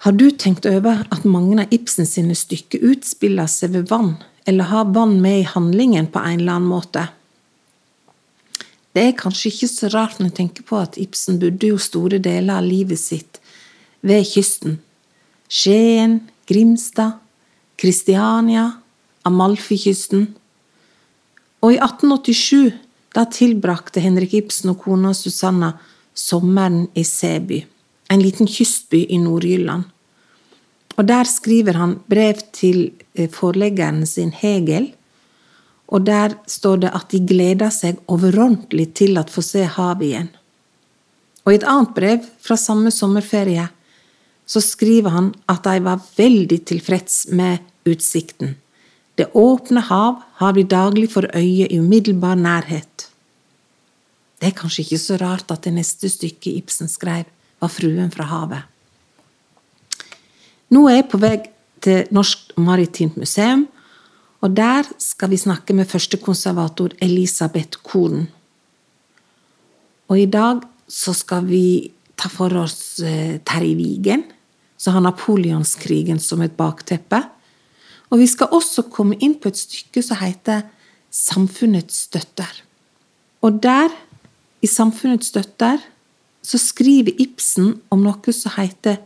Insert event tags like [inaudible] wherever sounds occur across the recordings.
Har du tenkt over at mange av Ibsen sine stykker utspiller seg ved vann, eller har vann med i handlingen på en eller annen måte? Det er kanskje ikke så rart når jeg tenker på at Ibsen bodde jo store deler av livet sitt ved kysten. Skien, Grimstad, Kristiania, Amalfikysten. Og i 1887 da tilbrakte Henrik Ibsen og kona Susanna sommeren i Seby en liten kystby i Nord-Jylland. Og der skriver han brev til eh, forleggeren sin Hegel, og der står det at de gleder seg overordentlig til å få se havet igjen. Og i et annet brev fra samme sommerferie så skriver han at de var veldig tilfreds med utsikten. Det åpne hav har vi daglig for øye i umiddelbar nærhet. Det er kanskje ikke så rart at det neste stykket Ibsen skrev, var Fruen fra havet. Nå er jeg på vei til Norsk Maritimt Museum, og der skal vi snakke med førstekonservator Elisabeth Korn. Og i dag så skal vi ta for oss eh, Terje Vigen, som har napoleonskrigen som et bakteppe. Og vi skal også komme inn på et stykke som heter Samfunnets støtter. Og der, i Samfunnets støtter, så skriver Ibsen om noe som heter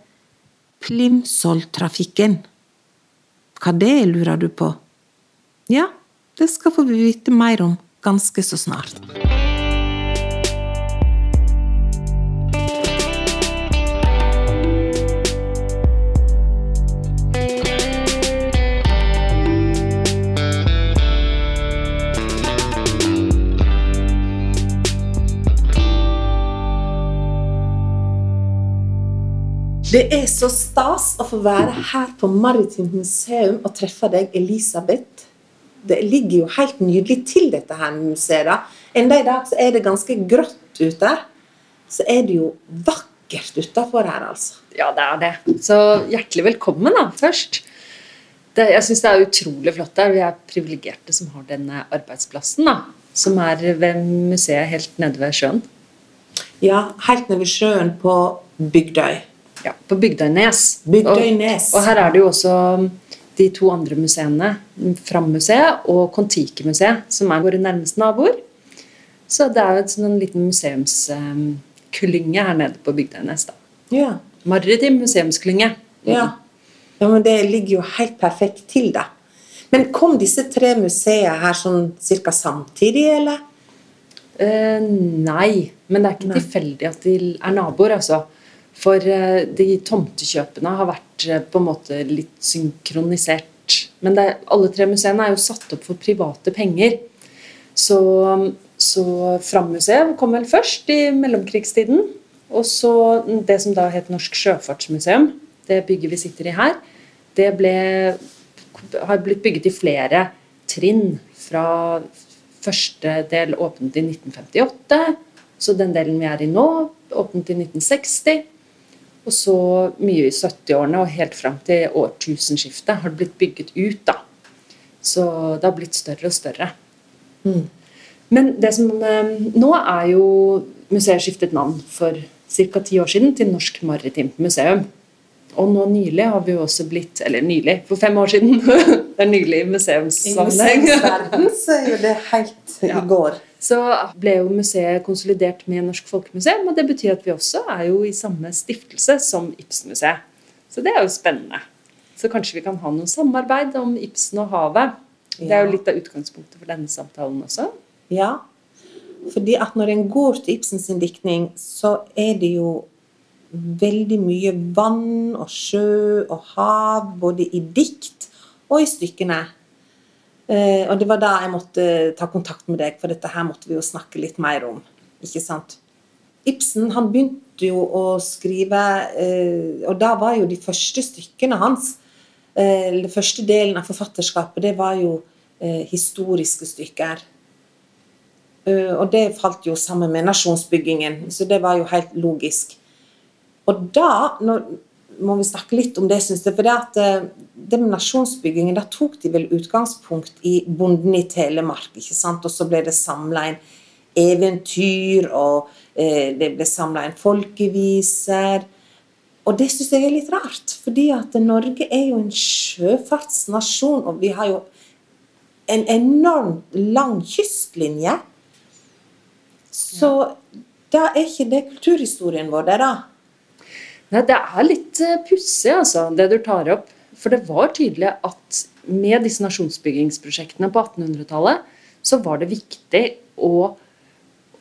Plimsoll-trafikken. Hva det er, lurer du på? Ja, det skal vi vite mer om ganske så snart. Det er så stas å få være her på Maritimt museum og treffe deg, Elisabeth. Det ligger jo helt nydelig til, dette her museet. da. Enda i dag så er det ganske grått ute. Så er det jo vakkert utafor her, altså. Ja, det er det. Så hjertelig velkommen, da, først. Det, jeg syns det er utrolig flott der. Vi er privilegerte som har denne arbeidsplassen, da. Som er ved museet helt nede ved sjøen. Ja, helt nede ved sjøen på Bygdøy. Ja, på Bygdøynes. Bygdøynes. Og, og her er det jo også de to andre museene, Fram-museet og Kon-Tiki-museet, som er våre nærmeste naboer. Så det er jo en sånn liten museumsklynge her nede på Bygdøynes. da. Ja. Maritim museumsklynge. Ja. ja, men det ligger jo helt perfekt til, da. Men kom disse tre museene her sånn cirka samtidig, eller? Eh, nei, men det er ikke tilfeldig at de er naboer, altså. For eh, de tomtekjøpene har vært eh, på en måte litt synkronisert. Men det, alle tre museene er jo satt opp for private penger. Så, så Fram-museet kom vel først i mellomkrigstiden. Og så det som da het Norsk Sjøfartsmuseum, det bygget vi sitter i her, det ble, har blitt bygget i flere trinn. Fra første del åpnet i 1958, så den delen vi er i nå, åpnet i 1960. Og så mye i 70-årene og helt fram til årtusenskiftet har det blitt bygget ut. da. Så det har blitt større og større. Mm. Men det som, eh, nå er jo museet skiftet navn for ca. ti år siden til Norsk Maritimt Museum. Og nå nylig har vi jo også blitt Eller nylig, for fem år siden. [laughs] det er nylig i I museumssammenheng. museumsverden så er jo det helt [laughs] i går. Så ble jo museet konsolidert med Norsk Folkemuseum, og det betyr at vi også er jo i samme stiftelse som Ibsen-museet. Så det er jo spennende. Så kanskje vi kan ha noe samarbeid om Ibsen og havet. Det er jo litt av utgangspunktet for denne samtalen også. Ja, fordi at når en går til Ibsens diktning, så er det jo veldig mye vann og sjø og hav, både i dikt og i stykkene. Eh, og det var da jeg måtte ta kontakt med deg, for dette her måtte vi jo snakke litt mer om. ikke sant? Ibsen han begynte jo å skrive, eh, og da var jo de første stykkene hans eh, Den første delen av forfatterskapet, det var jo eh, historiske stykker. Eh, og det falt jo sammen med nasjonsbyggingen, så det var jo helt logisk. Og da nå må vi snakke litt om det, syns jeg. For det, at, eh, det med nasjonsbyggingen, da tok de vel utgangspunkt i bonden i Telemark. ikke sant? Og så ble det samla inn eventyr, og eh, det ble samla inn folkeviser. og det syns jeg er litt rart, fordi at Norge er jo en sjøfartsnasjon, og vi har jo en enormt lang kystlinje. Så da er ikke det kulturhistorien vår, det, da. Nei, det er litt uh, pussig, altså, det du tar opp. For det var tydelig at med disse nasjonsbyggingsprosjektene på 1800-tallet, så var det viktig å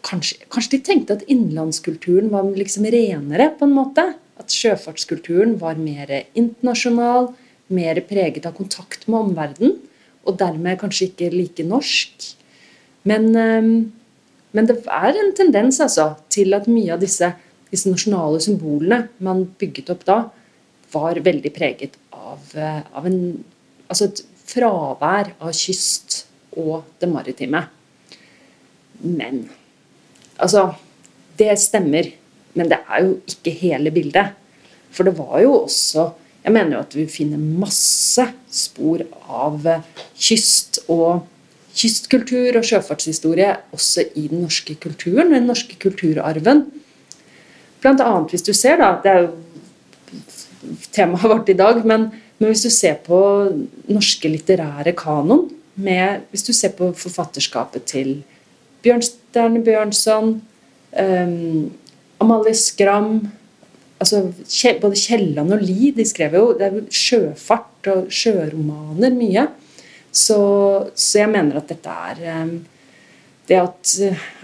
kanskje, kanskje, de tenkte at innenlandskulturen var liksom renere, på en måte. At sjøfartskulturen var mer internasjonal, mer preget av kontakt med omverdenen. Og dermed kanskje ikke like norsk. Men, um, men det er en tendens altså, til at mye av disse disse nasjonale symbolene man bygget opp da, var veldig preget av, eh, av en, altså et fravær av kyst og det maritime. Men Altså, det stemmer, men det er jo ikke hele bildet. For det var jo også Jeg mener jo at vi finner masse spor av eh, kyst og kystkultur og sjøfartshistorie også i den norske kulturen, den norske kulturarven. Annet hvis du ser, da Det er jo temaet [laughs] vårt i dag, men, men hvis du ser på norske litterære kanon med, Hvis du ser på forfatterskapet til Bjørnstjerne Bjørnson, um, Amalie Skram altså, Både Kielland og Lie de skrev jo det er sjøfart og sjøromaner mye. Så, så jeg mener at dette er um, Det at,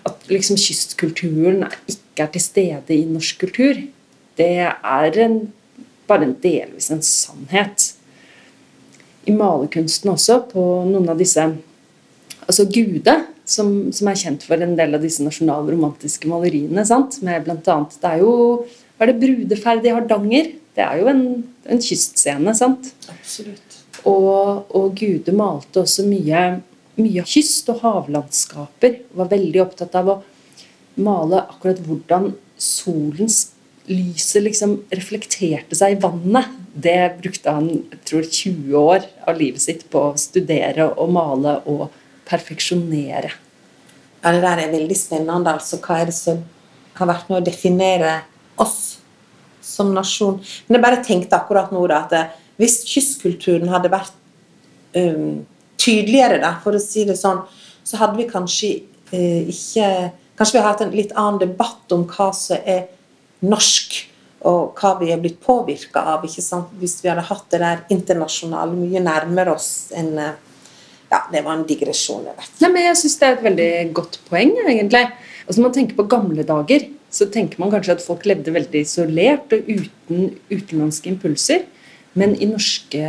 at liksom kystkulturen ikke ikke er til stede i norsk kultur, det er en, bare en delvis en sannhet. I malerkunsten også, på noen av disse Altså Gude, som, som er kjent for en del av disse nasjonalromantiske maleriene. sant? Med blant annet, Det er jo hva er det brudeferd i Hardanger? Det er jo en, en kystscene. sant? Absolutt. Og, og Gude malte også mye, mye kyst- og havlandskaper. Var veldig opptatt av å male akkurat hvordan solens lyset liksom reflekterte seg i vannet. Det brukte han jeg tror 20 år av livet sitt på å studere og male og perfeksjonere. Ja, Det der er veldig spennende. altså Hva er det som har vært med å definere oss som nasjon? Men jeg bare tenkte akkurat nå da, at eh, hvis kystkulturen hadde vært um, tydeligere, da, for å si det sånn, så hadde vi kanskje uh, ikke Kanskje vi har hatt en litt annen debatt om hva som er norsk, og hva vi er blitt påvirka av. Hvis vi hadde hatt det der internasjonale mye nærmere oss enn eh, Ja, det var en digresjon. jeg vet. Nei, men jeg syns det er et veldig godt poeng, egentlig. Altså, når man tenker på gamle dager, så tenker man kanskje at folk levde veldig isolert og uten utenlandske impulser. Men i norske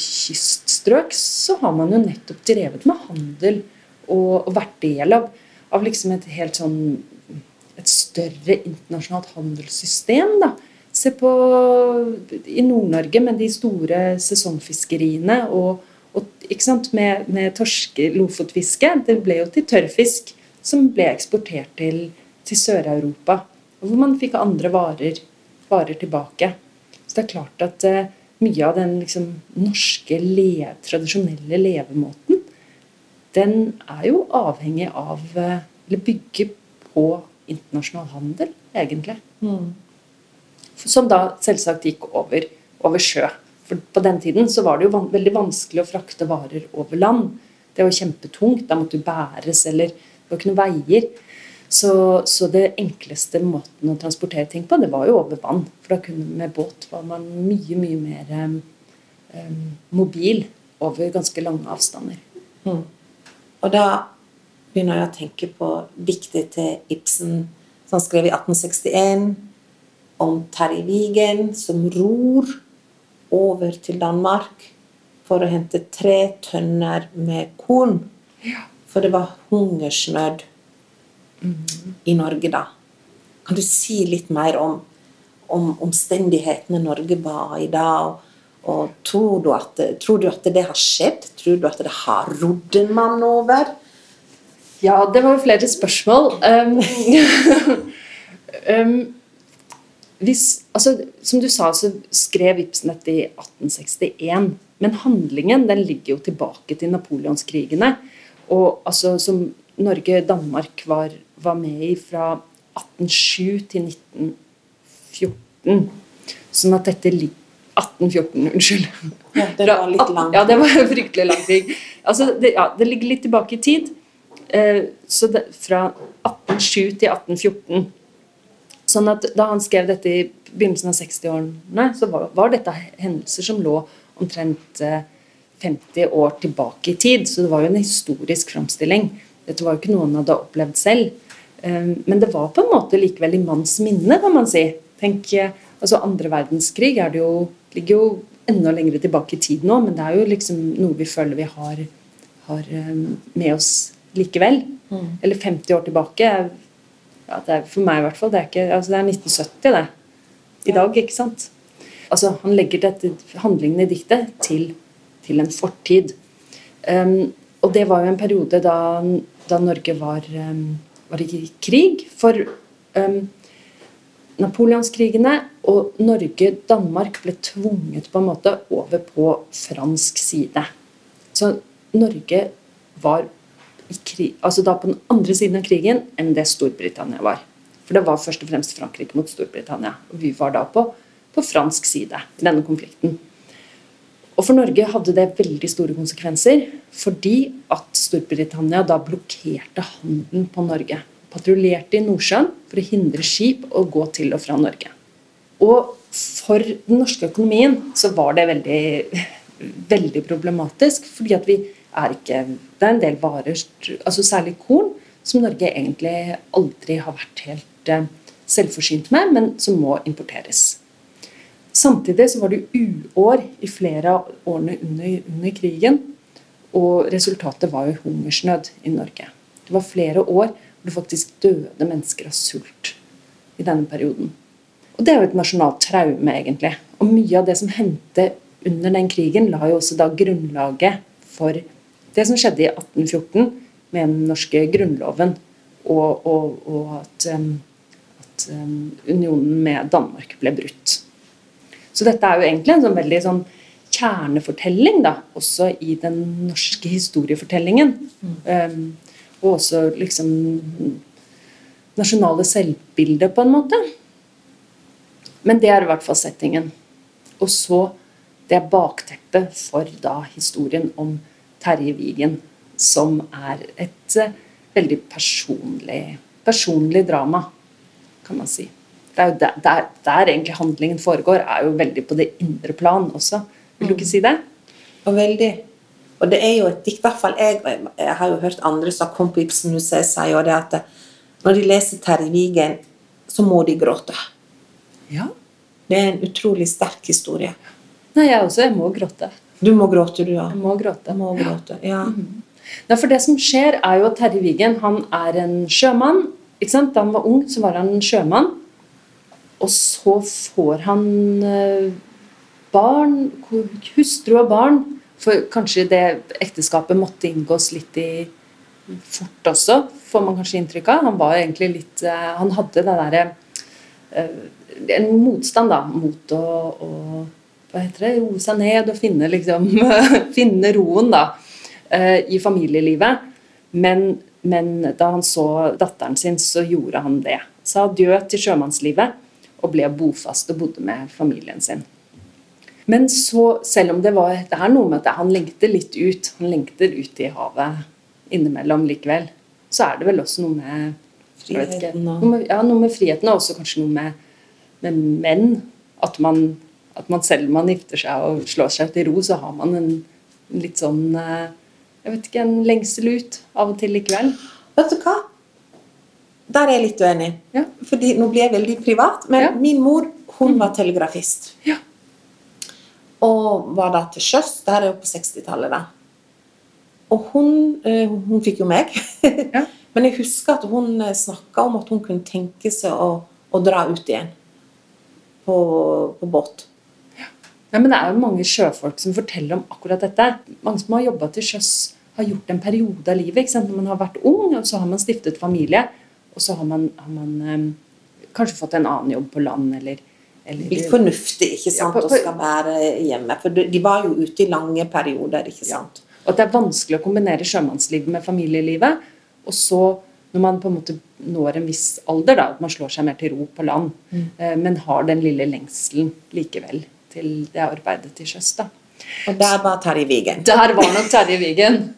kyststrøk så har man jo nettopp drevet med handel og vært del av av liksom et helt sånn et større internasjonalt handelssystem. da. Se på i Nord-Norge med de store sesongfiskeriene og, og ikke sant, med, med torske, lofotfiske. Det ble jo til tørrfisk som ble eksportert til, til Sør-Europa. Hvor man fikk andre varer, varer, tilbake. Så det er klart at uh, mye av den liksom, norske, le, tradisjonelle levemåten den er jo avhengig av eh, Eller bygge på internasjonal handel, egentlig. Mm. Som da selvsagt gikk over, over, sjø. For på den tiden så var det jo van veldig vanskelig å frakte varer over land. Det var kjempetungt. Da måtte du bæres, eller det var ikke noen veier. Så, så, det enkleste måten å transportere ting på, det var jo over vann. For da kunne med båt var man mye, mye mer um, mobil over ganske lange avstander. Mm. Og da begynner jeg å tenke på diktet til Ibsen som han skrev i 1861 om Terje Wigen som ror over til Danmark for å hente tre tønner med korn. For det var hungersnød mm. i Norge da. Kan du si litt mer om, om omstendighetene Norge var i da? og og tror du, at, tror du, at, det har skjedd? Tror du at det har rodd en mann over? Ja, det var flere spørsmål. Um, um, [laughs] hvis, altså, som du sa, så skrev Ibsen dette i 1861. Men handlingen den ligger jo tilbake til napoleonskrigene. Og altså, som Norge-Danmark var, var, med i fra 1807 til 1914. Sånn at dette ligger 1814, unnskyld. Ja, det var litt langt. Ja, det var [laughs] fryktelig lang krig. Altså, det, ja, det ligger litt tilbake i tid. Eh, så det, fra 1807 til 1814. Sånn at da han skrev dette i begynnelsen av 60-årene, så var, var, dette hendelser som lå omtrent eh, 50 år tilbake i tid. Så det var jo en historisk framstilling. Dette var jo ikke noe han hadde opplevd selv. Eh, men det var på en måte likevel i manns minne, kan man si. Tenk, eh, altså Andre verdenskrig er det jo, ligger jo enda lenger tilbake i tid nå, men det er jo liksom noe vi føler vi har, har eh, med oss likevel. Mm. Eller 50 år tilbake. Ja, det er, for meg i hvert fall. Det er, ikke, altså det er 1970, det. I ja. dag, ikke sant? Altså, han legger dette, handlingen i diktet til, til en fortid. Um, og det var jo en periode da, da Norge var, um, var, i krig. For um, napoleonskrigene og Norge-Danmark ble tvunget på en måte over på fransk side. Så Norge var krig, altså da på den andre siden av krigen enn det Storbritannia var. For det var først og fremst Frankrike mot Storbritannia. Og vi var da på, på fransk side i denne konflikten. Og for Norge hadde det veldig store konsekvenser fordi at Storbritannia da blokkerte handelen på Norge. Patruljerte i Nordsjøen for å hindre skip å gå til og fra Norge. Og for den norske økonomien så var det veldig, veldig problematisk, fordi at vi er ikke Det er en del varer, altså særlig korn, som Norge egentlig aldri har vært helt eh, selvforsynt med, men som må importeres. Samtidig så var det uår i flere av årene under, under krigen, og resultatet var jo hungersnød i Norge. Det var flere år hvor det faktisk døde mennesker av sult i denne perioden. Og Det er jo et nasjonalt traume, egentlig. Og mye av det som hendte under den krigen, la jo også da grunnlaget for det som skjedde i 1814 med den norske grunnloven, og, og, og at, at unionen med Danmark ble brutt. Så dette er jo egentlig en sånn veldig sånn kjernefortelling, da, også i den norske historiefortellingen. Mm. Um, og også liksom nasjonale selvbildet, på en måte. Men det er i hvert fall settingen. Og så det bakteppet for da historien om Terje Vigen, som er et uh, veldig personlig, personlig drama, kan man si. Det er jo der, der, der, egentlig handlingen foregår, er jo veldig på det indre plan også. Vil du ikke si det? Og veldig. Og det er jo et dikt, i hvert fall jeg, jeg har jo hørt andre som har kommet på Ibsen-museet, si jo det at når de leser Terje Vigen, så må de gråte. Ja. Det er en utrolig sterk historie. Nei, jeg også. Jeg må gråte. Du må gråte, du, ja. Jeg må gråte. Jeg må gråte, ja. Mm. ja. For det som skjer, er jo at Terje Vigen han er en sjømann. Ikke sant? Da han var ung, så var han en sjømann. Og så får han eh, barn, hustru og barn. For kanskje det ekteskapet måtte inngås litt i fort også, får man kanskje inntrykk av. Han var egentlig litt eh, Han hadde det derre eh, En motstand da, mot å, å hva heter det, roe seg ned og finne, liksom, [laughs] finne roen da, eh, i familielivet. Men, men, da han så datteren sin, så gjorde han det. Sa adjø til sjømannslivet og ble bofast og bodde med familien sin. Men så, selv om det var det er noe med at han lengter litt ut, han lengter ut i havet innimellom likevel, så er det vel også noe med friheten, ikke, noe med, ja, noe med friheten og også kanskje noe med, med menn. At man at man selv om man gifter seg og slår seg til ro, så har man en, litt sånn eh, Jeg vet ikke, en lengsel ut av og til likevel. Vet du hva? Der er jeg litt uenig. Ja. Fordi Nå blir jeg veldig privat, men ja. min mor hun var telegrafist. Ja. Og var da til sjøs. Det her er jo på 60-tallet, da. Og hun, eh, hun fikk jo meg. Ja. [laughs] men jeg husker at hun eh, snakka om at hun kunne tenke seg å, å dra ut igjen på, på båt. Ja, men Det er jo mange sjøfolk som forteller om akkurat dette. Mange som har jobba til sjøs, har gjort en periode av livet. ikke sant? Når man har vært ung, og så har man stiftet familie, og så har man, har man um, kanskje fått en annen jobb på land, eller, eller Litt fornuftig ikke sant, ja, på, på, å skal være hjemme. For de var jo ute i lange perioder. ikke sant? Ja. Og at det er vanskelig å kombinere sjømannslivet med familielivet. Og så Når man på en måte når en viss alder, da, at man slår seg mer til ro på land, eh, men har den lille lengselen likevel til det arbeidet til sjøs. Og der var Terje Vigen. Der var nok Terje Vigen.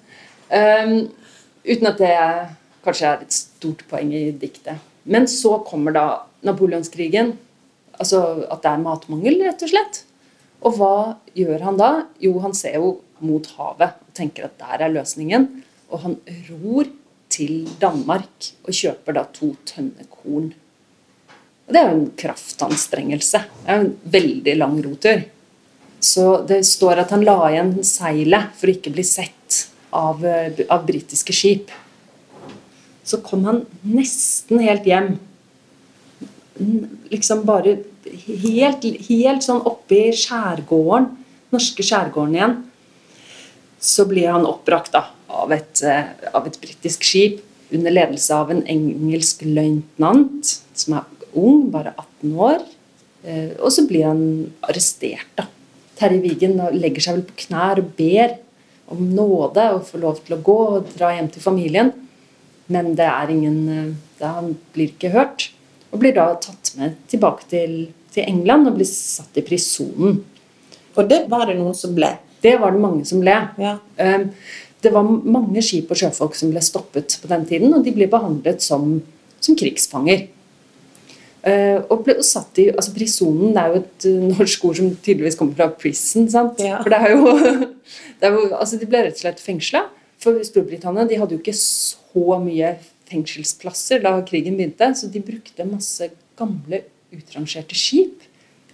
Um, uten at det kanskje er et stort poeng i diktet. Men så kommer da napoleonskrigen. Altså at det er matmangel, rett og slett. Og hva gjør han da? Jo, han ser jo mot havet og tenker at der er løsningen. Og han ror til Danmark og kjøper da to tønner korn. Og det er jo en kraftanstrengelse. Det er jo en veldig lang rotur. Så det står at han la igjen seilet for å ikke bli sett av, av britiske skip. Så kom han nesten helt hjem. Liksom bare helt, helt sånn oppe i skjærgården, norske skjærgården igjen. Så blir han oppbrakt da, av et, eh, av et britisk skip under ledelse av en engelsk løytnant som er ung, bare 18 år. Eh, og så blir han arrestert, da. Terje Vigen legger seg vel på knær og ber om nåde og får lov til å gå og dra hjem til familien. Men det er ingen eh, det, Han blir ikke hørt. Og blir da tatt med tilbake til, til England og blir satt i prisonen. Og det var det noen som ble? Det var det mange som ble. Ja. Um, det var mange skip og sjøfolk som ble stoppet på den tiden, og de ble behandlet som, som krigsfanger. Uh, og ble satt i, altså Prisonen det er jo et uh, norsk ord som tydeligvis kommer fra prison. sant? Ja. For det er jo, [laughs] det er jo altså De ble rett og slett fengsla. For Storbritannia de hadde jo ikke så mye fengselsplasser da krigen begynte, så de brukte masse gamle, utrangerte skip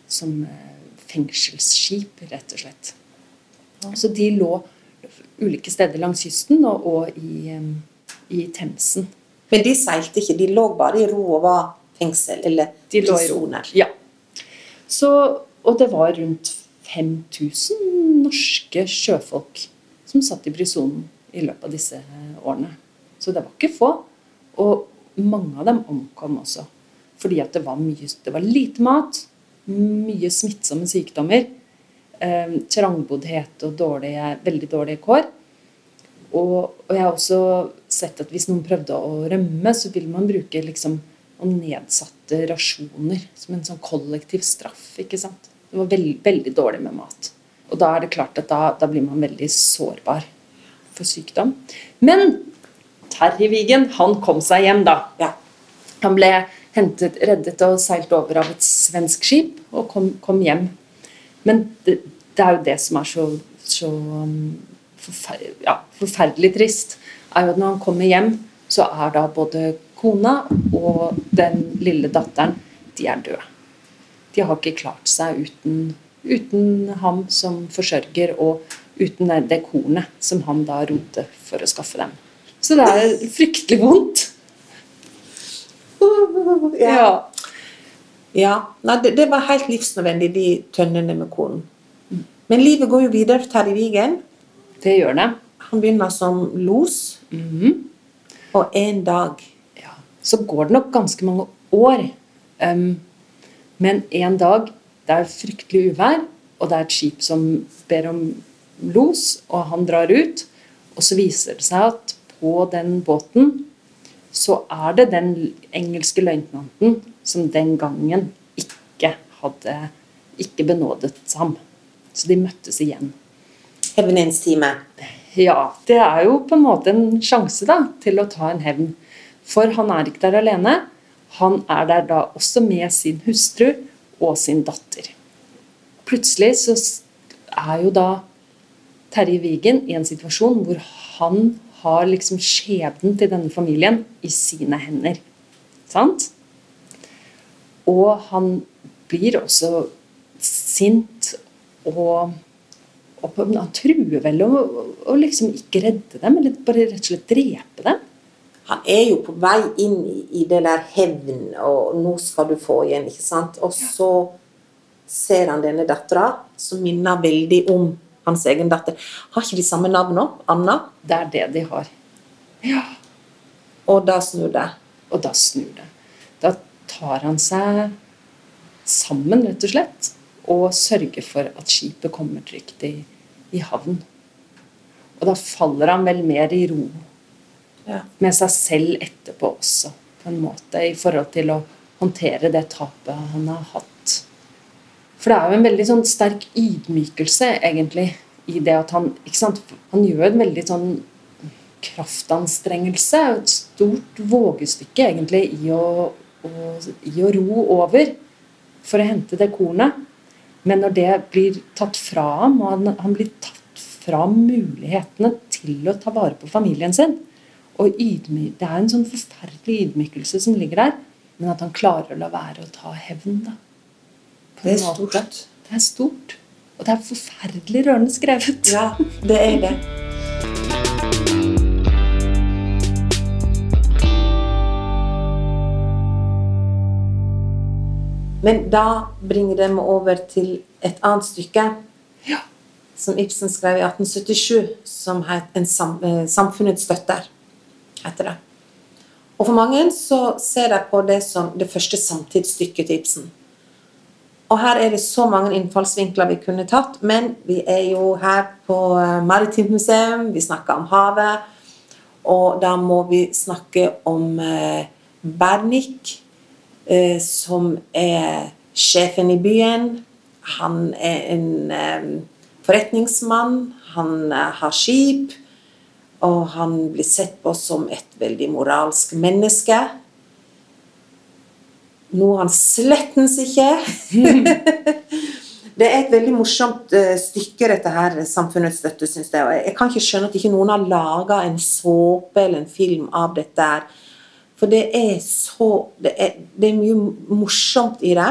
som uh, fengselsskip, rett og slett. Så de lå ulike steder langs kysten og, og i, i Themsen. Men de seilte ikke, de lå bare i ro og var fengsel eller De lå i. Ja. Så, og det var rundt 5000 norske sjøfolk som satt i prisonen i løpet av disse eh, årene. Så det var ikke få. Og mange av dem omkom også. Fordi at det var, mye, det var lite mat, mye smittsomme sykdommer, eh, trangboddhet og dårlige, veldig dårlige kår. Og, og jeg har også sett at hvis noen prøvde å rømme, så ville man bruke liksom og nedsatte rasjoner som en sånn kollektiv straff. ikke sant? Det var veld, veldig dårlig med mat. Og da er det klart at da, da blir man veldig sårbar for sykdom. Men Terje Wigen, han kom seg hjem, da. Ja. Han ble hentet, reddet og seilt over av et svensk skip og kom, kom hjem. Men det, det er jo det som er så, så um, forfer ja, forferdelig trist, er jo at når han kommer hjem, så er da både kona og den lille datteren de er døde. De har ikke klart seg uten, uten ham som forsørger, og uten det- kornet som han da rodde for å skaffe dem. Så det er fryktelig vondt. Ja. ja. Nei, det, det var helt livsnødvendig, de tønnene med korn. Men livet går jo videre for Terje Vigen. Det gjør det. Han begynner som los, Mhm. og en dag ja, så går det nok ganske mange år. Um, men en dag det er fryktelig uvær, og det er et skip som ber om los, og han drar ut. Og så viser det seg at på den båten så er det den engelske løytnanten som den gangen ikke hadde ikke benådet ham. Så de møttes igjen. hevnens time. Ja, det er jo på en måte en sjanse da, til å ta en hevn. For han er ikke der alene. Han er der da også med sin hustru og sin datter. Plutselig så er jo da Terje Vigen i en situasjon hvor han har liksom skjebnen til denne familien i sine hender. Sant? Og han blir også sint og og han truer vel å liksom ikke redde dem, eller bare rett og slett drepe dem. Han er jo på vei inn i, i det der hevn, og nå skal du få igjen, ikke sant? Og så ser han denne dattera, som minner veldig om hans egen datter. Har ikke de samme navn nå? Anna? Det er det de har. Ja. Og da snur det. Og da snur det. Da tar han seg sammen, rett og slett, og sørger for at skipet kommer trygt i, i havn. Og da faller han vel mer i ro. Ja. med seg selv etterpå også, på en måte, i forhold til å håndtere det tapet han har hatt. For det er jo en veldig sånn sterk ydmykelse, egentlig, i det at han ikke sant? Han gjør en veldig sånn kraftanstrengelse, et stort vågestykke, egentlig, i å, å, i å ro over for å hente det kornet. Men når det blir tatt fra ham, og han, han blir tatt fra mulighetene til å ta vare på familien sin og ydmyk. Det er en sånn forferdelig ydmykelse som ligger der, men at han klarer å la være å ta hevn. da. Det er måte. stort. Det er stort. Og det er forferdelig rørende skrevet. Ja, det er det. Men da bringer det meg over til et annet stykke Ja. som Ibsen skrev i 1877, som het eh, 'Samfunnets støtter'. Heter det. Og for mange så ser de på det som det første samtidsstykket til Ibsen. Og her er det så mange innfallsvinkler vi kunne tatt, men vi er jo her på eh, Maritimt museum, vi snakker om havet, og da må vi snakke om eh, Bernik, eh, som er sjefen i byen. Han er en forretningsmann, han har skip, og han blir sett på som et veldig moralsk menneske. Noe han slettens ikke. [laughs] det er et veldig morsomt eh, stykke, dette her, Samfunnets støtte, syns jeg. Jeg kan ikke skjønne at ikke noen har laga en såpe eller en film av dette. her. For det er så Det er, det er mye morsomt i det.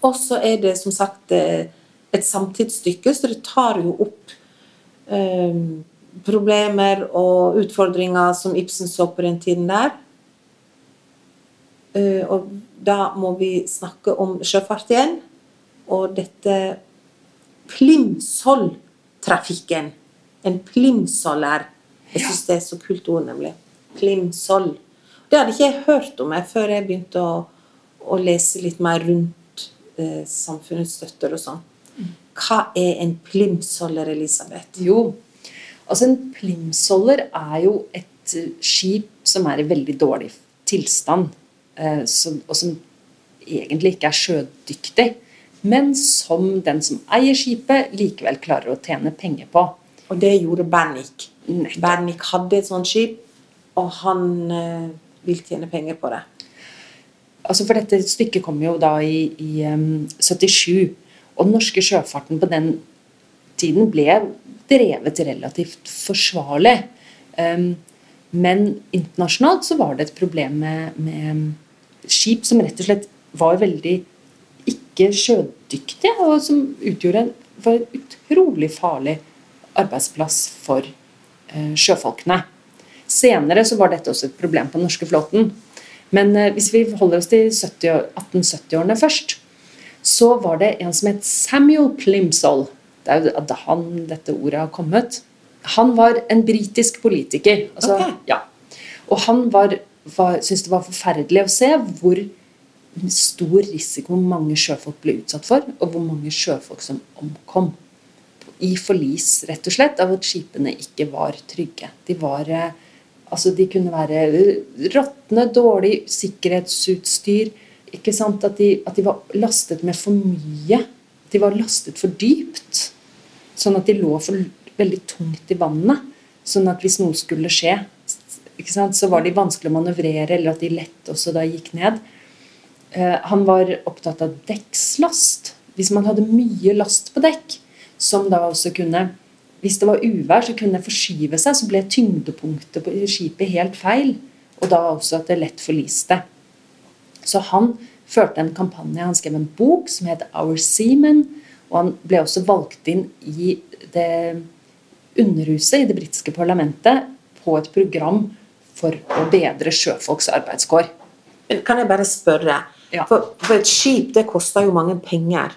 Og så er det som sagt eh, et samtidsstykke, så det tar jo opp eh, problemer og utfordringer som Ibsen så på den tiden der. Eh, og da må vi snakke om sjøfart igjen. Og dette Plimsoll-trafikken. En plimsoller. Jeg syns det er så kult ord, nemlig. Plimsoll. Det hadde ikke jeg hørt om jeg før jeg begynte å, å lese litt mer rundt eh, samfunnets støtter og sånn. Hva er en plimsoller, Elisabeth? Jo, altså en plimsoller er jo et eh, skip som er i veldig dårlig tilstand, eh, og som egentlig ikke er sjødyktig, men som den som eier skipet, likevel klarer å tjene penger på. Og det gjorde Bannick. Bannick hadde et sånt skip, og han eh, vil tjene penger på det. Altså for dette stykket kom jo da i, i um, 77, og den norske sjøfarten på den tiden ble drevet relativt forsvarlig. Men internasjonalt så var det et problem med, med skip som rett og slett var veldig ikke sjødyktige, og som utgjorde en, var en utrolig farlig arbeidsplass for eh, sjøfolkene. Senere så var dette også et problem på den norske flåten. Men eh, hvis vi holder oss til 1870-årene først, så var det en som het Samuel Plimsoll. Det er jo da han dette ordet har kommet. Han var en britisk politiker. Altså, okay. ja. Og han var, var, syntes det var forferdelig å se hvor stor risiko mange sjøfolk ble utsatt for, og hvor mange sjøfolk som omkom. I forlis, rett og slett, av at skipene ikke var trygge. De var eh, Altså, de kunne være råtne, dårlig sikkerhetsutstyr. Ikke sant? At de, at de var lastet med for mye. De var lastet for dypt. Sånn at de lå for veldig tungt i vannet. Sånn at hvis noe skulle skje, sant, så var de vanskelig å manøvrere, eller at de lett også da gikk ned. Eh, han var opptatt av dekkslast. Hvis man hadde mye last på dekk, som da også kunne Hvis det var uvær, så kunne det forskyve seg, så ble tyngdepunktet på skipet helt feil. Og da også at det lett forliste. Så han førte en kampanje. Han skrev en bok som het Our Seamen. Og han ble også valgt inn i det underhuset i det britiske parlamentet på et program for å bedre sjøfolks arbeidskår. Kan jeg bare spørre? Ja. For, for et skip det koster jo mange penger.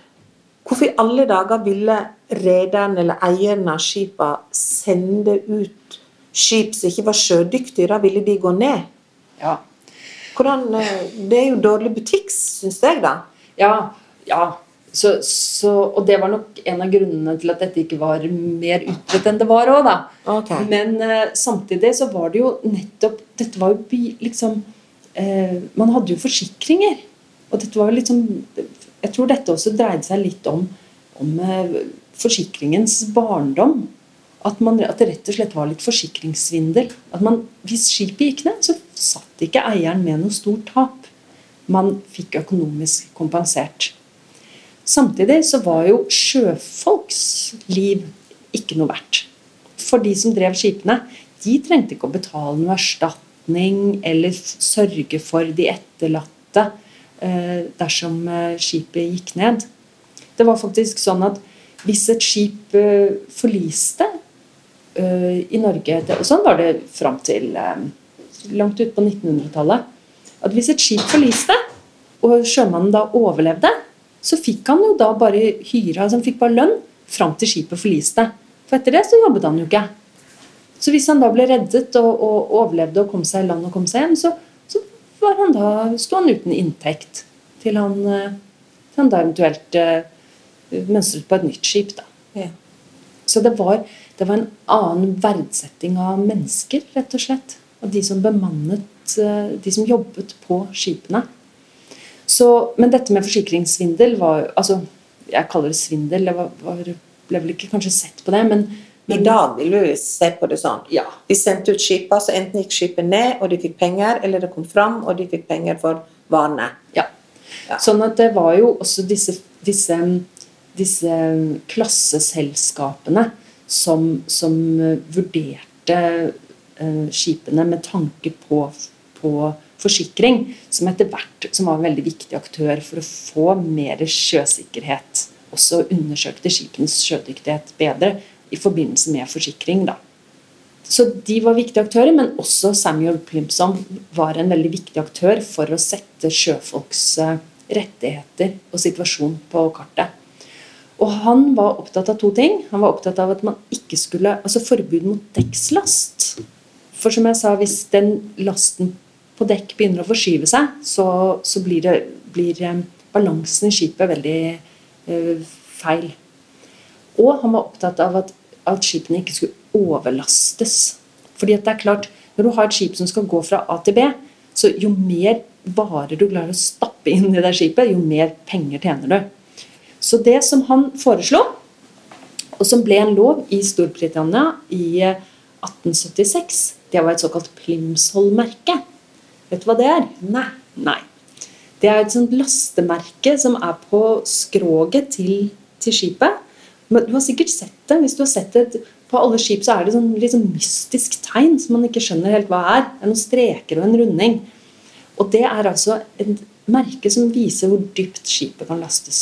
Hvorfor i alle dager ville rederen eller eieren av skipa sende ut skip som ikke var sjødyktige? Da ville de gå ned. Ja, Hvordan, eh, det er jo dårlig butikk, syns jeg, da. ja, ja. Så, så, og det var nok en av grunnene til at dette ikke var mer utbredt enn det var òg, da. Okay. Men uh, samtidig så var det jo nettopp Dette var jo by- liksom uh, Man hadde jo forsikringer. Og dette var jo liksom Jeg tror dette også dreide seg litt om, om uh, forsikringens barndom. At, man, at det rett og slett var litt forsikringssvindel. At man, hvis skipet gikk ned, så satt ikke eieren med noe stort tap. Man fikk økonomisk kompensert. Samtidig så var jo sjøfolks liv ikke noe verdt. For de som drev skipene, de trengte ikke å betale noe erstatning eller sørge for de etterlatte eh, dersom eh, skipet gikk ned. Det var faktisk sånn at hvis et skip eh, forliste i Norge og Sånn var det fram til langt ut på 1900-tallet. At hvis et skip forliste, og sjømannen da overlevde, så fikk han jo da bare hyre, altså han fikk bare lønn fram til skipet forliste. For etter det så jobbet han jo ikke. Så hvis han da ble reddet og, og overlevde og kom seg i land og kom seg hjem, så, så var han da, sto han uten inntekt til han, eh, til han da eventuelt uh, mønstret på et nytt skip. da. Ja. Så det var, det var en annen verdsetting av mennesker, rett og slett. Av de som bemannet, eh, de som jobbet på skipene. Så, men dette med forsikringssvindel var altså, Jeg kaller det svindel. Det var, var, ble vel ikke kanskje sett på det, men, I dag vil vi se på det sånn. Ja. De sendte ut skipet så enten gikk skipet ned, og de fikk penger, eller det kom fram, og de fikk penger for varene. Ja. Ja. Sånn at det var jo også disse, disse, disse klasseselskapene som, som eh, vurderte eh, skipene med tanke på, på forsikring, som etter hvert som var en veldig viktig aktør for å få mer sjøsikkerhet. Også undersøkte skipenes sjødyktighet bedre i forbindelse med forsikring. da. Så de var viktige aktører, men også Samuel Plimpson var en veldig viktig aktør for å sette sjøfolks eh, rettigheter og situasjon på kartet. Og han var opptatt av to ting. Han var opptatt av at man ikke skulle Altså forbud mot dekkslast. For som jeg sa, hvis den lasten på dekk begynner å forskyve seg, så, så blir, det, blir eh, balansen i skipet veldig eh, feil. Og han var opptatt av at, at skipene ikke skulle overlastes. Fordi at det er klart, når du har et skip som skal gå fra A til B, så jo mer varer du klarer å stappe inn i det skipet, jo mer penger tjener du. Så det som han foreslo, og som ble en lov i Storbritannia i eh, 1876, det var et såkalt Plimsoll-merke. Vet du hva det er? Nei. Nei. Det er et sånt lastemerke som er på skroget til, til skipet. Men du har sikkert sett det. Hvis du har sett det på alle skip, så er det sånn litt sånn mystisk tegn som man ikke skjønner helt hva er. Det er noen streker og en runding. Og det er altså et merke som viser hvor dypt skipet kan lastes.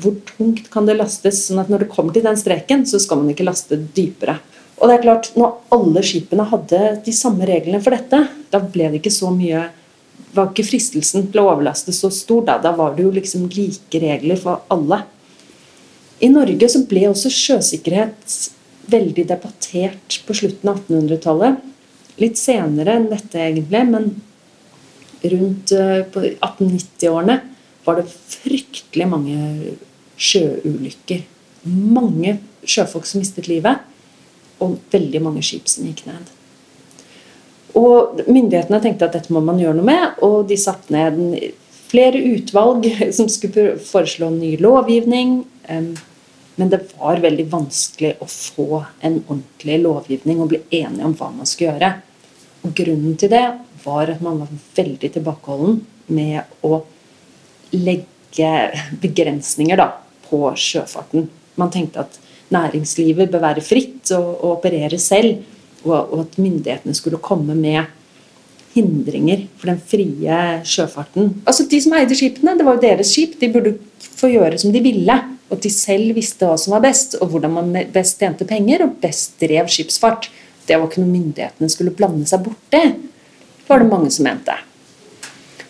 Hvor tungt kan det lastes, sånn at når det kommer til den streken, så skal man ikke laste dypere. Og det er klart, Når alle skipene hadde de samme reglene for dette, da ble det ikke så mye var ikke fristelsen til å overlaste så stor. Da, da var det jo liksom like regler for alle. I Norge så ble også sjøsikkerhet veldig debattert på slutten av 1800-tallet. Litt senere enn dette, egentlig, men rundt eh, 1890-årene var det fryktelig mange sjøulykker. Mange sjøfolk som mistet livet, og veldig mange skip som gikk ned. Og Myndighetene tenkte at dette må man gjøre noe med, og de satte ned flere utvalg [laughs] som skulle foreslå ny lovgivning. Men det var veldig vanskelig å få en ordentlig lovgivning og bli enige om hva man skulle gjøre. Og Grunnen til det var at man var veldig tilbakeholden med å legge [laughs] begrensninger da, på sjøfarten. Man tenkte at næringslivet bør være fritt og, og operere selv, og, og at myndighetene skulle komme med hindringer for den frie sjøfarten. Altså De som eide skipene, det var jo deres skip, de burde få gjøre som de ville. Og at de selv visste hva som var best, og hvordan man best tjente penger og best drev skipsfart. Det var ikke noe myndighetene skulle blande seg borti, var det mange som mente.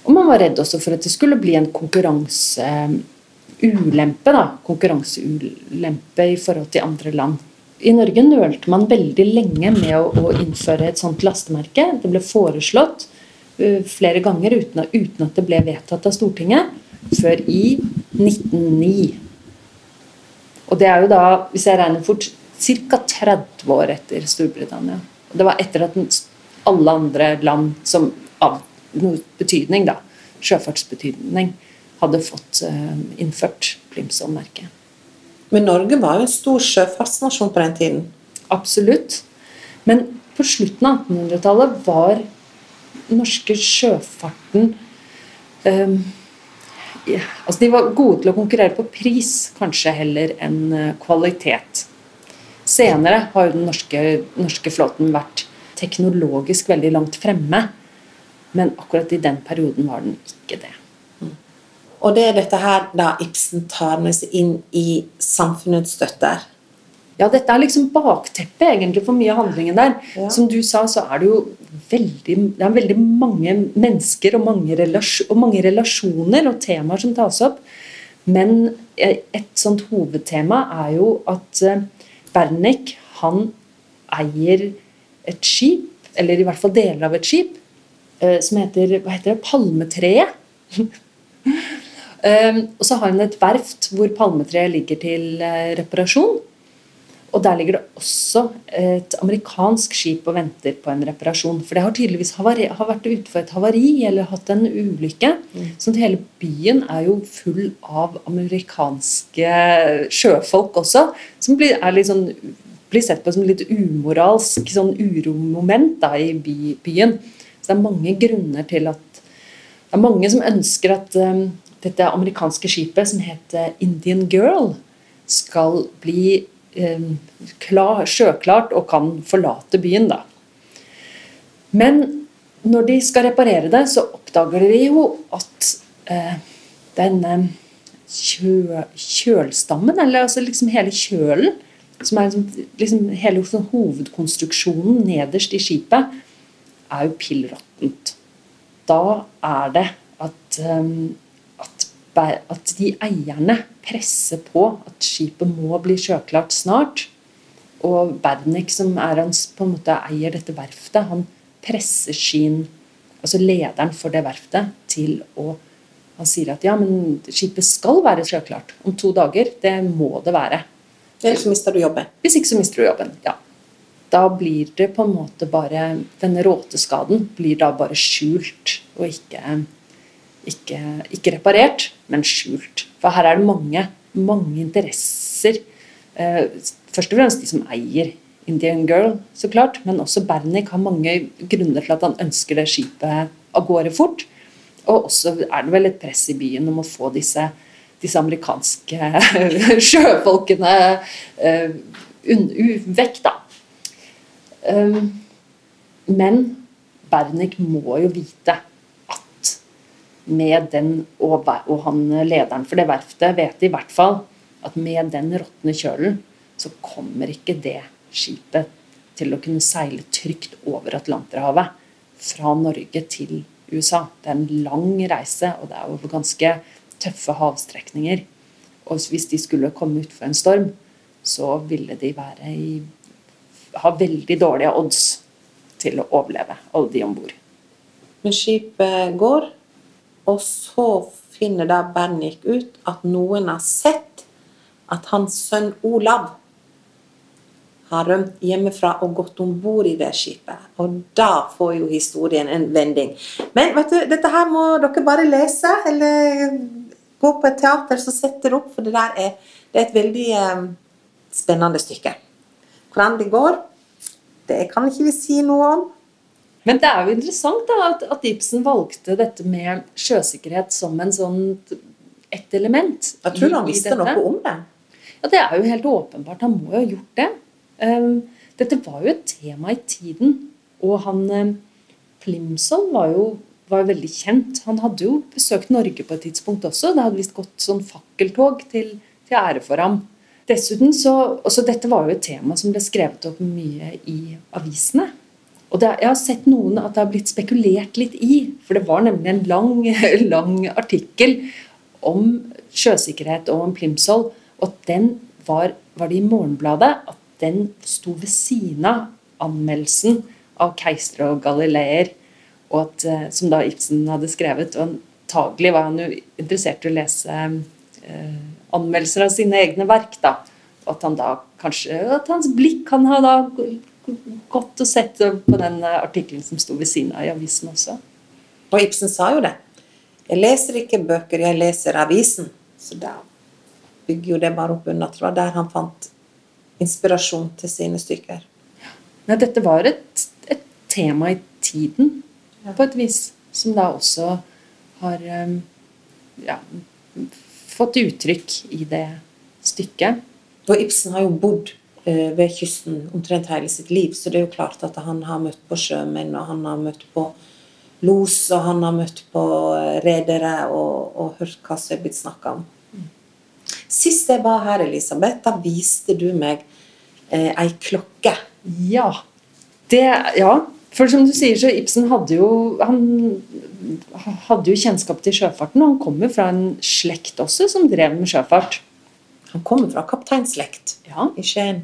Og man var redd også for at det skulle bli en konkurranseulempe, da. Konkurranseulempe i forhold til andre land. I Norge nølte man veldig lenge med å, å innføre et sånt lastemerke. Det ble foreslått uh, flere ganger uten, uten at det ble vedtatt av Stortinget. Før i 1909. Og det er jo da, hvis jeg regner fort, ca. 30 år etter Storbritannia. Det var etter at alle andre land som av noe betydning, da, sjøfartsbetydning, hadde fått uh, innført Plimsoll-merket. Men Norge var jo en stor sjøfartsnasjon på den tiden? Absolutt. Men på slutten av 1800-tallet var den norske sjøfarten um, ja, altså De var gode til å konkurrere på pris, kanskje heller enn eh, kvalitet. Senere har jo den norske, norske flåten vært teknologisk veldig langt fremme. Men akkurat i den perioden var den ikke det. Og det er dette her da Ibsen tar med seg inn i samfunnets støtter. Ja, dette er liksom bakteppet egentlig for mye av handlingen der. Ja. Som du sa, så er det jo veldig, det er veldig mange mennesker og mange, og mange relasjoner og temaer som tas opp. Men et sånt hovedtema er jo at Bernek, han eier et skip, eller i hvert fall deler av et skip, eh, som heter hva heter det, Palmetreet. [laughs] Um, og så har hun et verft hvor palmetreet ligger til uh, reparasjon. Og der ligger det også et amerikansk skip og venter på en reparasjon. For det har tydeligvis havari, har vært ute for et havari eller hatt en ulykke. Mm. at hele byen er jo full av amerikanske sjøfolk også. Som blir, sånn, blir sett på som litt umoralsk sånn uromoment da, i by, byen. Så det er mange grunner til at det er mange som ønsker at um, dette amerikanske skipet som heter Indian Girl, skal bli eh, klar, sjøklart og kan forlate byen. da. Men når de skal reparere det, så oppdager de jo at eh, denne kjø, kjølstammen, eller altså liksom hele kjølen, som er liksom, liksom hele sånn hovedkonstruksjonen nederst i skipet, er jo pill råttent. Da er det at um, at de eierne presser på at skipet må bli sjøklart snart. Og Badnik, som er hans, på en måte eier dette verftet, han presser sin Altså lederen for det verftet til å Han sier at ja, men skipet skal være sjøklart om to dager. Det må det være. Ellers mister du jobben. Hvis ikke så mister du jobben, ja. Da blir det på en måte bare Denne råteskaden blir da bare skjult og ikke ikke, ikke, reparert, men skjult. For her er det mange, mange interesser. Eh, først og fremst de som eier Indian Girl, så klart, men også Bernik har mange grunner til at han ønsker det skipet av gårde fort. Og også er det vel et press i byen om å få disse, disse amerikanske [laughs] sjøfolkene uh, vekk, da. Um, men Bernik må jo vite med den og, og han lederen for det verftet vet i hvert fall at med den råtne kjølen så kommer ikke det skipet til å kunne seile trygt over Atlanterhavet fra Norge til USA. Det er en lang reise, og det er over ganske tøffe havstrekninger. Og hvis de skulle komme utfor en storm, så ville de være i, ha veldig dårlige odds til å overleve, alle de om bord. Men skipet går? Og så finner da Bennik ut at noen har sett at hans sønn Olav har rømt hjemmefra og gått om bord i det skipet. Og da får jo historien en vending. Men vet du, dette her må dere bare lese, eller gå på et teater som setter opp, for det der er, det er et veldig eh, spennende stykke. Hvordan det går, det kan ikke vi si noe om. Men det er jo interessant da, at, at, Ibsen valgte dette med sjøsikkerhet som en sånn, et element. Jeg tror han visste noe om det. Ja, Det er jo helt åpenbart. Han må jo ha gjort det. Um, dette var jo et tema i tiden. Og han Plimsoll var jo var veldig kjent. Han hadde jo besøkt Norge på et tidspunkt også. Det hadde visst gått sånn fakkeltog til, til ære for ham. Dessuten så, også Dette var jo et tema som ble skrevet opp mye i avisene. Og det, Jeg har sett noen at det har blitt spekulert litt i, for det var nemlig en lang, [laughs] lang artikkel om sjøsikkerhet og om Plimsoll, og den var, var det i Morgenbladet at den sto ved siden av anmeldelsen av 'Keisere og galileer', og at, eh, som da Ibsen hadde skrevet. og Antagelig var han jo interessert i å lese eh, anmeldelser av sine egne verk. da, At han da kanskje, at hans blikk kan ha da gått å sette på den eh, artikkelen som sto ved siden av i avisen også. Og Ibsen sa jo det. Jeg leser ikke bøker, jeg leser avisen. Så da bygger jo det bare opp under det var der han fant inspirasjon til sine stykker. Ja, dette var et, et tema i tiden, på et vis, som da også har um, ja, fått uttrykk i det stykket. Og Ibsen har jo bodd ved kysten omtrent hele sitt liv, så det er jo klart at han har møtt på sjømenn, og han har møtt på los, og han har møtt på uh, redere og, og, hørt hva som er blitt snakka om. Sist jeg var her, Elisabeth, da viste du meg eh, ei klokke. Ja. Det, ja. For som du sier, så Ibsen hadde jo, han hadde jo kjennskap til sjøfarten. Og han kommer fra en slekt også som drev med sjøfart. Han kommer fra kapteinslekt ja. i Skien.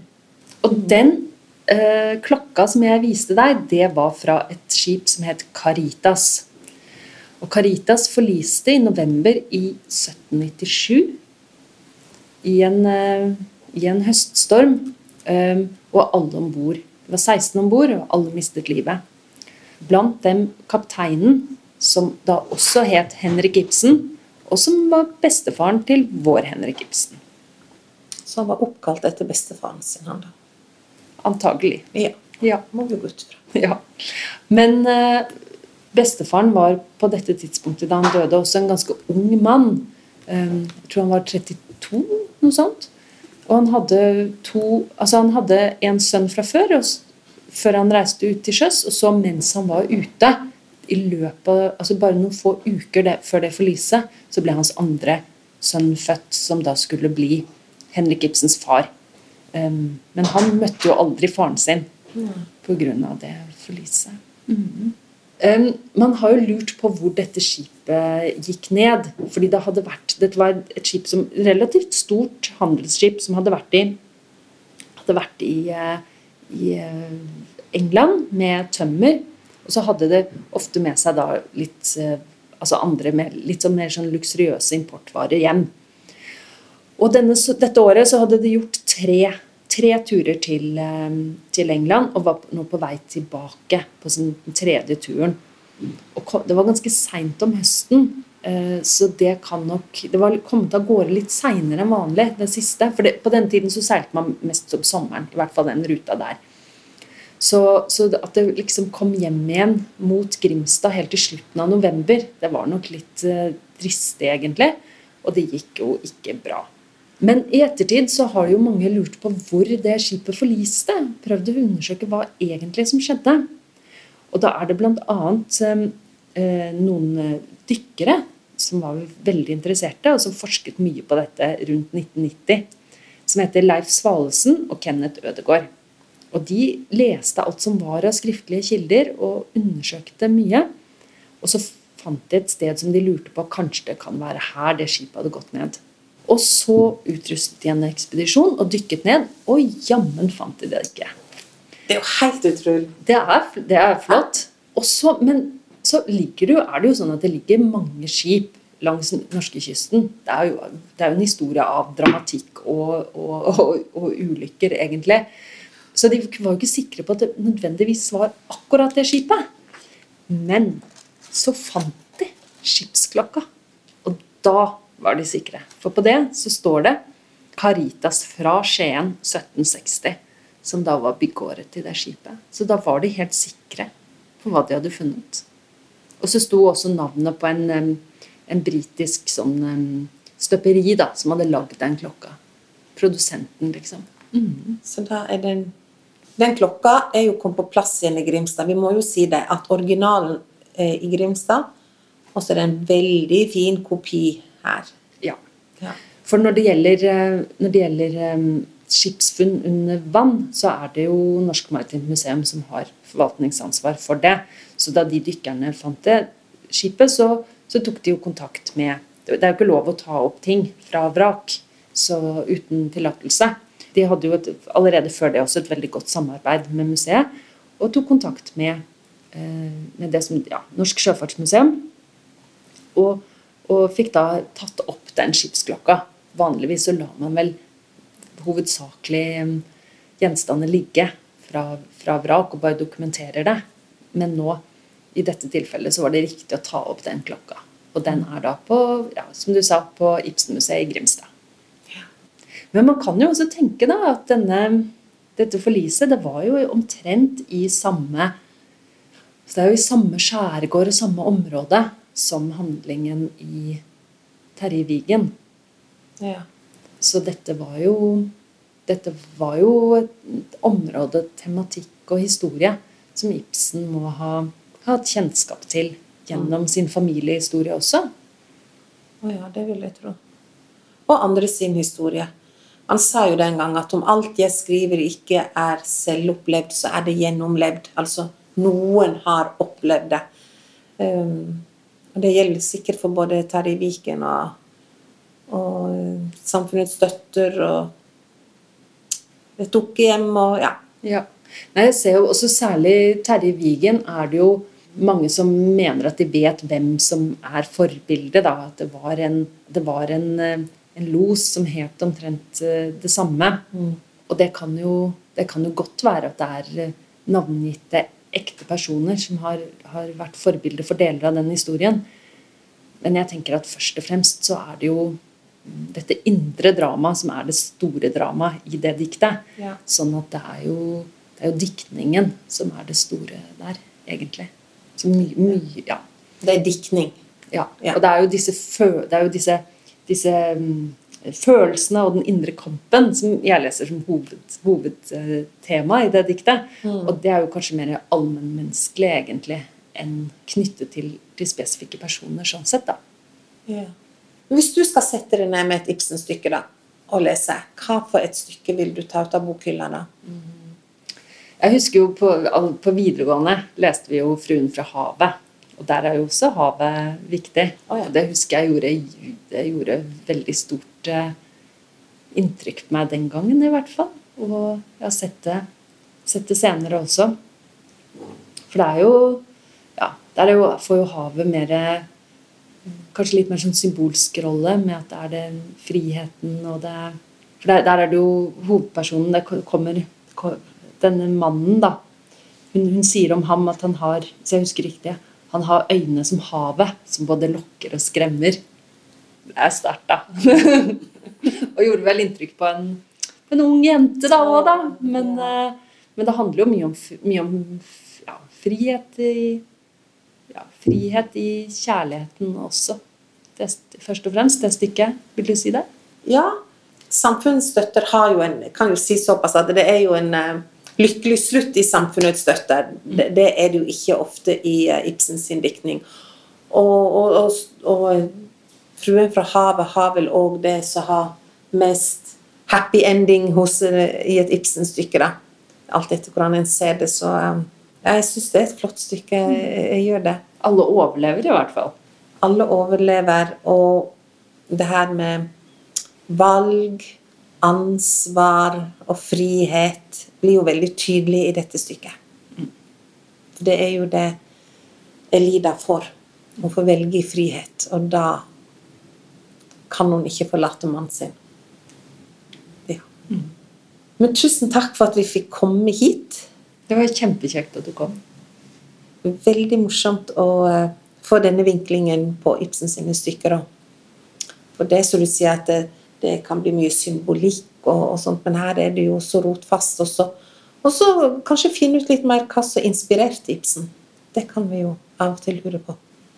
Og den eh, klokka som jeg viste deg, det var fra et skip som het Caritas. Og Caritas forliste i november i 1797 i en, eh, i en høststorm, eh, og alle om bord. Det var 16 om bord, og alle mistet livet. Blant dem kapteinen, som da også het Henrik Ibsen, og som var bestefaren til vår Henrik Ibsen. Han var oppkalt etter bestefaren sin, han da? Antagelig. Ja. ja. Må vi gå ut fra. Ja. Men eh, bestefaren var på dette tidspunktet da han døde, også en ganske ung mann. Eh, jeg tror han var 32, noe sånt. Og han hadde to Altså, han hadde en sønn fra før, og, før han reiste ut til sjøs, og så mens han var ute, i løpet av altså bare noen få uker det, før det forliset, så ble hans andre sønn født, som da skulle bli Henrik Ibsens far. Um, men han møtte jo aldri faren sin pga. det forliset. Mm. Um, man har jo lurt på hvor dette skipet gikk ned. fordi det hadde vært, Dette var et skip som, relativt stort handelsskip som hadde vært i, hadde vært i, uh, i uh, England med tømmer. Og så hadde det ofte med seg da litt uh, altså andre litt sånn mer sånn luksuriøse importvarer hjem. Og denne, dette året så hadde de gjort tre tre turer til, til, England og var nå på vei tilbake på sin tredje turen. Og det var ganske seint om høsten, så det kan nok Det var kommet av gårde litt seinere enn vanlig, den siste. For det, på den tiden så seilte man mest om sommeren, i hvert fall den ruta der. Så, så, at det liksom kom hjem igjen mot Grimstad helt til slutten av november, det var nok litt uh, dristig, egentlig. Og det gikk jo ikke bra. Men i ettertid så har jo mange lurt på hvor det skipet forliste. Prøvd å undersøke hva egentlig som skjedde. Og da er det bl.a. Eh, noen dykkere som var veldig interesserte, og som forsket mye på dette rundt 1990. Som heter Leif Svalesen og Kenneth Ødegård. Og de leste alt som var av skriftlige kilder, og undersøkte mye. Og så fant de et sted som de lurte på kanskje det kan være her det skipet hadde gått ned. Og så utrustet de en ekspedisjon og dykket ned, og jammen fant de det ikke. Det er jo helt utrolig. Det er, det er flott. Også, men så ligger det jo, er det jo sånn at det ligger mange skip langs norskekysten. Det, er jo, det er jo en historie av dramatikk og, og, og, og, ulykker, egentlig. Så de var jo ikke sikre på at det nødvendigvis var akkurat det skipet. Men så fant de skipsklokka. Og da var de sikre. For på det så står det Caritas fra Skien 1760, som da var byggeåret til det skipet. Så da var de helt sikre på hva de hadde funnet. Og så sto også navnet på en, en britisk sånn støperi da, som hadde lagd den klokka. Produsenten, liksom. Mm. Så da er den Den klokka er jo kommet på plass igjen i Grimstad. Vi må jo si det at originalen er i Grimstad, og så er det en veldig fin kopi her. Ja. ja. For når det gjelder, eh, når det gjelder um, skipsfunn under vann, så er det jo Norsk Maritimt Museum som har forvaltningsansvar for det. Så da de dykkerne fant det skipet, så, så tok de jo kontakt med Det er jo ikke lov å ta opp ting fra vrak så uten tillatelse. De hadde jo et, allerede før det også et veldig godt samarbeid med museet, og tok kontakt med, eh, med det som ja, Norsk Sjøfartsmuseum. Og og fikk da tatt opp den skipsklokka. Vanligvis så lar man vel hovedsakelig eh, gjenstander ligge fra, fra vrak og bare dokumenterer det. Men nå, i dette tilfellet, så var det riktig å ta opp den klokka. Og den er da på, ja, som du sa, på Ibsenmuseet i Grimstad. Men man kan jo også tenke da at denne, dette forliset det var jo omtrent i samme så Det er jo i samme skjærgård og samme område som handlingen i Terje Vigen. Ja. Så dette var jo dette var jo et område, tematikk og historie som Ibsen må ha hatt kjennskap til gjennom sin familiehistorie også. Å ja, det vil jeg tro. Og andre sin historie. Han sa jo den gang at om alt jeg skriver ikke er selvopplevd, så er det gjennomlevd. Altså noen har opplevd det. Um, og det gjelder sikkert for både Terje Viken og, og Samfunnets støtter og tok hjem og ja. Ja. Nei, jeg ser jo også Særlig Terje Vigen er det jo mange som mener at de vet hvem som er forbildet. Da. At det var en, det var en, eh, en los som het omtrent eh, det samme. Mm. Og det kan, jo, det kan, jo, godt være at det er eh, navngitte ekte personer som har, har vært forbilder for deler av den historien. Men jeg tenker at først og fremst så er det jo dette indre dramaet som er det store dramaet i det diktet. Ja. Sånn at det er, jo, det er jo diktningen som er det store der, egentlig. Så mye, mye ja. Det er diktning. ja. Ja. Og det er jo disse, fø, det er jo disse, disse mm, følelsene og den indre kampen som jeg leser som hoved, hovedtema i det diktet. Mm. Og det er jo kanskje mer allmennmenneskelig egentlig enn knyttet til, til spesifikke personer sånn sett, da. Ja. Hvis du skal sette deg ned med et Ibsen-stykke da, og lese, hva for et stykke vil du ta ut av bokhylla da? Jeg husker jo på, på videregående leste vi jo 'Fruen fra havet'. Og der er jo også havet viktig. Oh, ja. Det husker jeg gjorde, det gjorde veldig stort eh, inntrykk på meg den gangen, i hvert fall. Og jeg har sett det, sett det senere også. For det er jo Ja, der er jo, får jo havet mer Kanskje litt mer sånn symbolsk rolle, med at det er den friheten og det For der, der er det jo hovedpersonen Det kommer Denne mannen, da. Hun, hun sier om ham at han har Hvis jeg husker riktig han har øyne som havet, som både lokker og skremmer. Det er sterkt, da. [laughs] og gjorde vel inntrykk på en, en ung jente da òg, da. Men, eh, men det handler jo mye om, mye om ja, frihet i ja, frihet i kjærligheten også. Det, først og fremst det stykket. Vil du si det? Ja, Samfunnsstøtter har jo en, kan jo si såpass at det er jo en eh, lykkelig slutt i samfunnets støtter. Det, det er det jo ikke ofte i eh, Ibsens sin diktning. Og, og, og, og Fruen fra havet har vel òg det som har mest happy ending hos, eh, i et Ibsen-stykke, da. Alt etter hvordan en ser det, så eh, Jeg syns det er et flott stykke. Jeg gjør det. Alle overlever i hvert fall. Alle overlever, og det her med valg, ansvar og frihet blir jo veldig tydelig i dette stykket. Det er jo det Elida får. Hun får velge i frihet, og da kan hun ikke forlate mannen sin. Ja. Men tusen takk for at vi fikk komme hit. Det var kjempekjekt at du kom. Veldig morsomt å eh, få denne vinklingen på Ibsen sine stykker. For det som du sier at det, kan bli mye symbolikk og, og sånt, men her er det jo så rotfast også. Og så kanskje finne ut litt mer hva som inspirerte Ibsen. Det kan vi jo av og til lure på.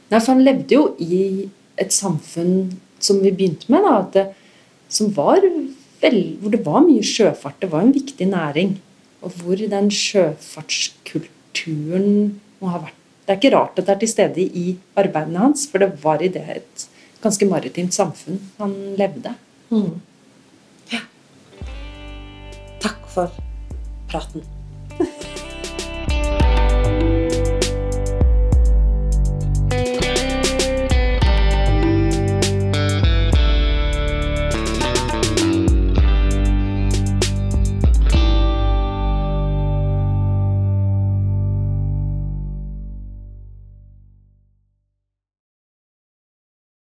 Nei, for han levde jo i et samfunn som vi begynte med, da, det, som var vel, hvor det var mye sjøfart. Det var en viktig næring. Og hvor den sjøfartskulturen må ha vært Det er ikke rart at det er til stede i arbeidene hans, for det var i det et ganske maritimt samfunn han levde. Mm. Ja. Takk for praten. [laughs]